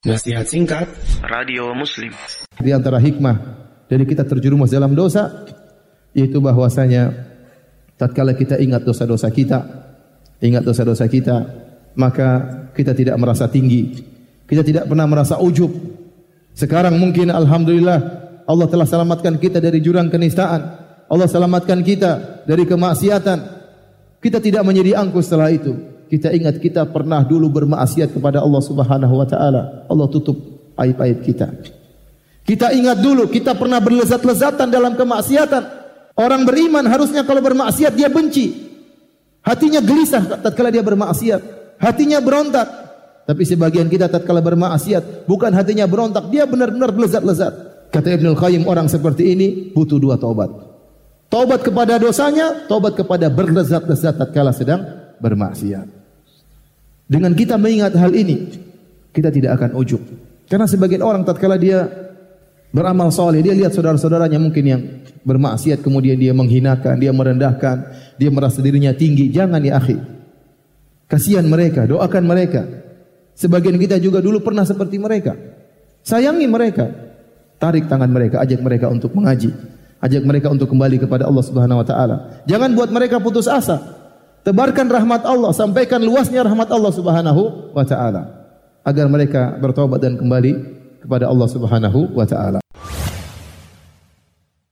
Nasihat singkat Radio Muslim. Di antara hikmah dari kita terjerumus dalam dosa yaitu bahwasanya tatkala kita ingat dosa-dosa kita, ingat dosa-dosa kita, maka kita tidak merasa tinggi. Kita tidak pernah merasa ujub. Sekarang mungkin alhamdulillah Allah telah selamatkan kita dari jurang kenistaan. Allah selamatkan kita dari kemaksiatan. Kita tidak menjadi angkuh setelah itu. Kita ingat kita pernah dulu bermaksiat kepada Allah Subhanahu wa taala. Allah tutup aib-aib kita. Kita ingat dulu kita pernah berlezat-lezatan dalam kemaksiatan. Orang beriman harusnya kalau bermaksiat dia benci. Hatinya gelisah tatkala dia bermaksiat. Hatinya berontak. Tapi sebagian kita tatkala bermaksiat bukan hatinya berontak, dia benar-benar berlezat-lezat. Kata Ibnu Qayyim orang seperti ini butuh dua taubat. Taubat kepada dosanya, taubat kepada berlezat-lezat tatkala sedang bermaksiat. Dengan kita mengingat hal ini, kita tidak akan ujub. Karena sebagian orang tatkala dia beramal soleh, dia lihat saudara-saudaranya mungkin yang bermaksiat, kemudian dia menghinakan, dia merendahkan, dia merasa dirinya tinggi. Jangan ya akhi. Kasihan mereka, doakan mereka. Sebagian kita juga dulu pernah seperti mereka. Sayangi mereka. Tarik tangan mereka, ajak mereka untuk mengaji. Ajak mereka untuk kembali kepada Allah Subhanahu wa taala. Jangan buat mereka putus asa. Tebarkan rahmat Allah, sampaikan luasnya rahmat Allah Subhanahu wa taala agar mereka bertobat dan kembali kepada Allah Subhanahu wa taala.